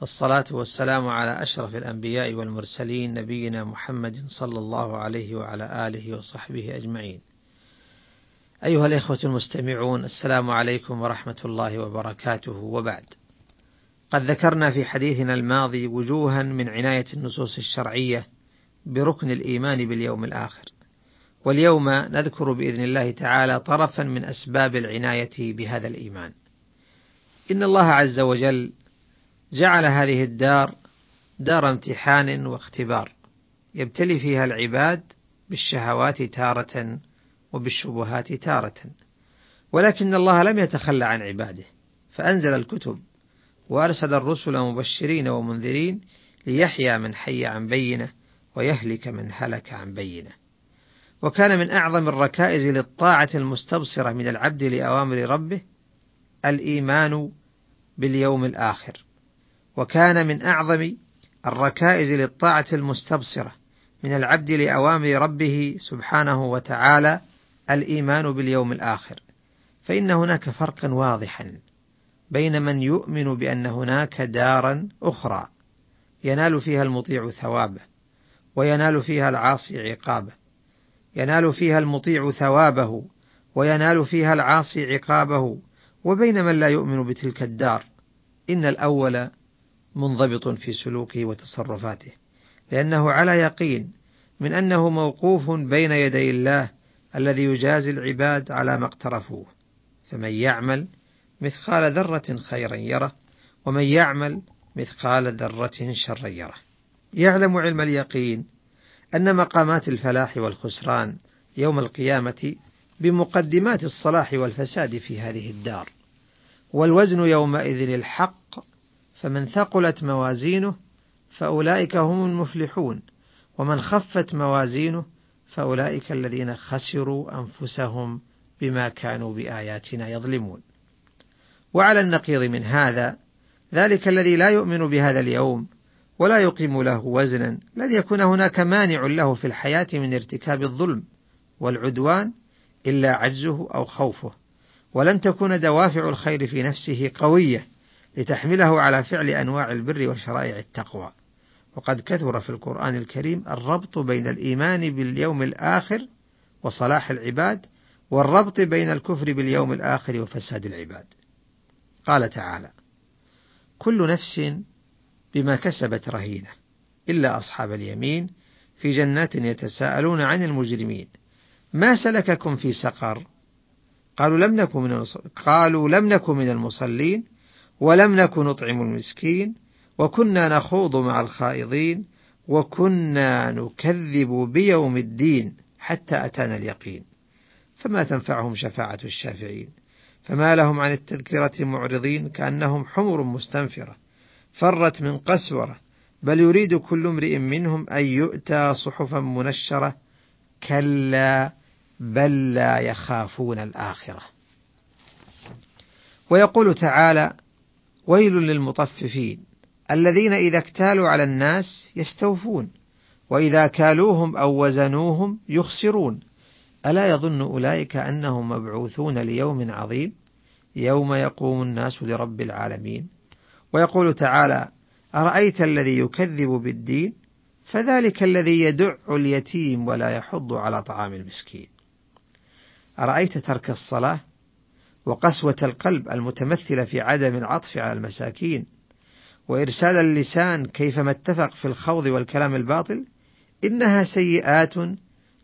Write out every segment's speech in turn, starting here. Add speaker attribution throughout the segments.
Speaker 1: والصلاة والسلام على أشرف الأنبياء والمرسلين نبينا محمد صلى الله عليه وعلى آله وصحبه أجمعين. أيها الإخوة المستمعون السلام عليكم ورحمة الله وبركاته وبعد. قد ذكرنا في حديثنا الماضي وجوها من عناية النصوص الشرعية بركن الإيمان باليوم الآخر. واليوم نذكر بإذن الله تعالى طرفا من أسباب العناية بهذا الإيمان. إن الله عز وجل جعل هذه الدار دار امتحان واختبار يبتلي فيها العباد بالشهوات تارة وبالشبهات تارة. ولكن الله لم يتخلى عن عباده فأنزل الكتب وأرسل الرسل مبشرين ومنذرين ليحيى من حي عن بينة ويهلك من هلك عن بينة. وكان من أعظم الركائز للطاعة المستبصرة من العبد لأوامر ربه الإيمان باليوم الآخر. وكان من أعظم الركائز للطاعة المستبصرة من العبد لأوامر ربه سبحانه وتعالى الإيمان باليوم الآخر. فإن هناك فرقا واضحا بين من يؤمن بأن هناك دارا أخرى ينال فيها المطيع ثوابه وينال فيها العاصي عقابه ينال فيها المطيع ثوابه وينال فيها العاصي عقابه. وبين من لا يؤمن بتلك الدار إن الأول منضبط في سلوكه وتصرفاته لأنه على يقين من أنه موقوف بين يدي الله الذي يجازي العباد على ما اقترفوه. فمن يعمل مثقال ذرة خيرا يره ومن يعمل مثقال ذرة شرا يره. يعلم علم اليقين أن مقامات الفلاح والخسران يوم القيامة بمقدمات الصلاح والفساد في هذه الدار والوزن يومئذ الحق فمن ثقلت موازينه فأولئك هم المفلحون ومن خفت موازينه فأولئك الذين خسروا أنفسهم بما كانوا بآياتنا يظلمون. وعلى النقيض من هذا ذلك الذي لا يؤمن بهذا اليوم ولا يقيم له وزنا لن يكون هناك مانع له في الحياة من ارتكاب الظلم والعدوان إلا عجزه أو خوفه ولن تكون دوافع الخير في نفسه قوية. لتحمله على فعل أنواع البر وشرائع التقوى. وقد كثر في القرآن الكريم الربط بين الإيمان باليوم الآخر وصلاح العباد والربط بين الكفر باليوم الآخر وفساد العباد. قال تعالى كل نفس بما كسبت رهينة إلا أصحاب اليمين في جنات يتساءلون عن المجرمين. ما سلككم في سقر؟ قالوا لم نكن من قالوا لم نكن من المصلين ولم نكن نطعم المسكين وكنا نخوض مع الخائضين وكنا نكذب بيوم الدين حتى أتانا اليقين. فما تنفعهم شفاعة الشافعين؟ فما لهم عن التذكرة معرضين كأنهم حمر مستنفرة فرت من قسورة. بل يريد كل امرئ منهم أن يؤتى صحفا منشرة. كلا بل لا يخافون الآخرة. ويقول تعالى ويل للمطففين الذين إذا اكتالوا على الناس يستوفون وإذا كالوهم أو وزنوهم يخسرون. ألا يظن أولئك أنهم مبعوثون ليوم عظيم؟ يوم يقوم الناس لرب العالمين. ويقول تعالى أرأيت الذي يكذب بالدين؟ فذلك الذي يدع اليتيم ولا يحض على طعام المسكين. أرأيت ترك الصلاة؟ وقسوة القلب المتمثلة في عدم العطف على المساكين وإرسال اللسان كيفما اتفق في الخوض والكلام الباطل إنها سيئات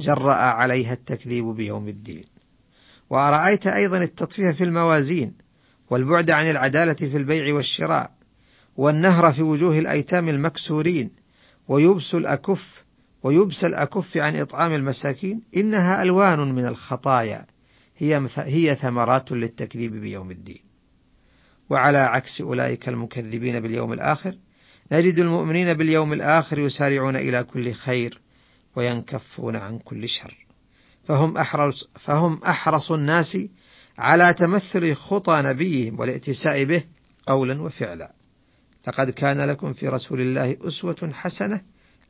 Speaker 1: جرأ عليها التكذيب بيوم الدين. وأرأيت أيضا التطفيف في الموازين والبعد عن العدالة في البيع والشراء والنهر في وجوه الأيتام المكسورين ويبس الأكف ويبس الأكف عن إطعام المساكين إنها ألوان من الخطايا. هي هي ثمرات للتكذيب بيوم الدين. وعلى عكس أولئك المكذبين باليوم الآخر نجد المؤمنين باليوم الآخر يسارعون إلى كل خير وينكفون عن كل شر. فهم أحرص, فهم أحرص الناس على تمثل خطى نبيهم والائتساء به قولا وفعلا. لقد كان لكم في رسول الله أسوة حسنة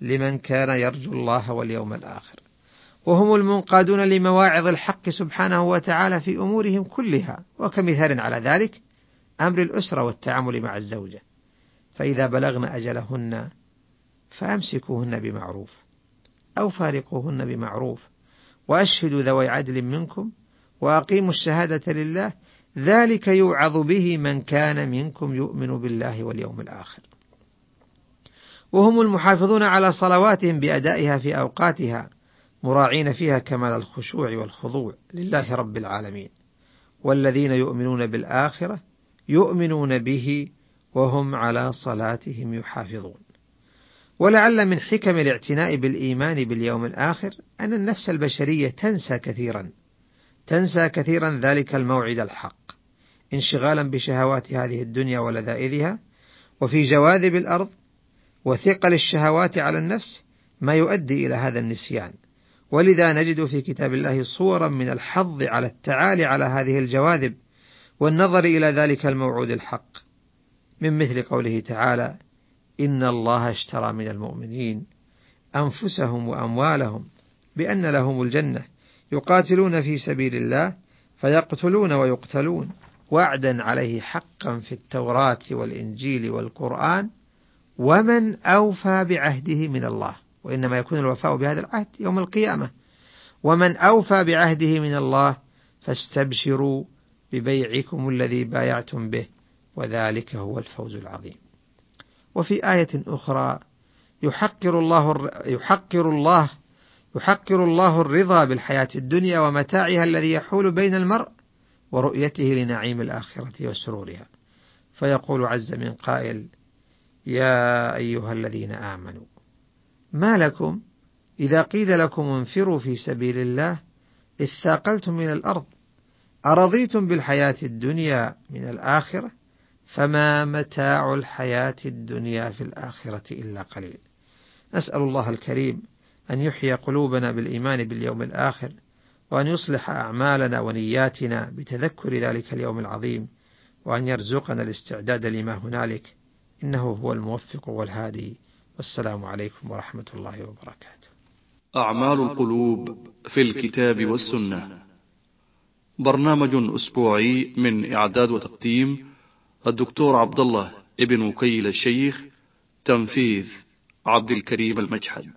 Speaker 1: لمن كان يرجو الله واليوم الآخر. وهم المنقادون لمواعظ الحق سبحانه وتعالى في أمورهم كلها وكمثال على ذلك أمر الأسرة والتعامل مع الزوجة. فإذا بلغن أجلهن فأمسكوهن بمعروف أو فارقوهن بمعروف وأشهدوا ذوي عدل منكم وأقيموا الشهادة لله ذلك يوعظ به من كان منكم يؤمن بالله واليوم الآخر. وهم المحافظون على صلواتهم بأدائها في أوقاتها مراعين فيها كمال الخشوع والخضوع لله رب العالمين. والذين يؤمنون بالآخرة يؤمنون به وهم على صلاتهم يحافظون. ولعل من حكم الاعتناء بالإيمان باليوم الآخر أن النفس البشرية تنسى كثيرا. تنسى كثيرا ذلك الموعد الحق. انشغالا بشهوات هذه الدنيا ولذائذها وفي جواذب الأرض وثقل الشهوات على النفس ما يؤدي إلى هذا النسيان. ولذا نجد في كتاب الله صورا من الحظ على التعالي على هذه الجواذب والنظر إلى ذلك الموعود الحق. من مثل قوله تعالى إن الله اشترى من المؤمنين أنفسهم وأموالهم بأن لهم الجنة يقاتلون في سبيل الله فيقتلون ويقتلون وعدا عليه حقا في التوراة والإنجيل والقرآن ومن أوفى بعهده من الله. وإنما يكون الوفاء بهذا العهد يوم القيامة. ومن أوفى بعهده من الله فاستبشروا ببيعكم الذي بايعتم به وذلك هو الفوز العظيم. وفي آية أخرى يحقر الله يحقر الله يحقر الله الرضا بالحياة الدنيا ومتاعها الذي يحول بين المرء ورؤيته لنعيم الآخرة وسرورها. فيقول عز من قائل يا أيها الذين آمنوا ما لكم؟ إذا قيل لكم انفروا في سبيل الله اثاقلتم من الأرض. أرضيتم بالحياة الدنيا من الآخرة؟ فما متاع الحياة الدنيا في الآخرة إلا قليل. نسأل الله الكريم أن يحيي قلوبنا بالإيمان باليوم الآخر وأن يصلح أعمالنا ونياتنا بتذكر ذلك اليوم العظيم وأن يرزقنا الاستعداد لما هنالك. إنه هو الموفق والهادي. والسلام عليكم ورحمة الله وبركاته.
Speaker 2: أعمال القلوب في الكتاب والسنة. برنامج أسبوعي من إعداد وتقديم الدكتور عبد الله ابن وكيل الشيخ تنفيذ عبد الكريم المجحد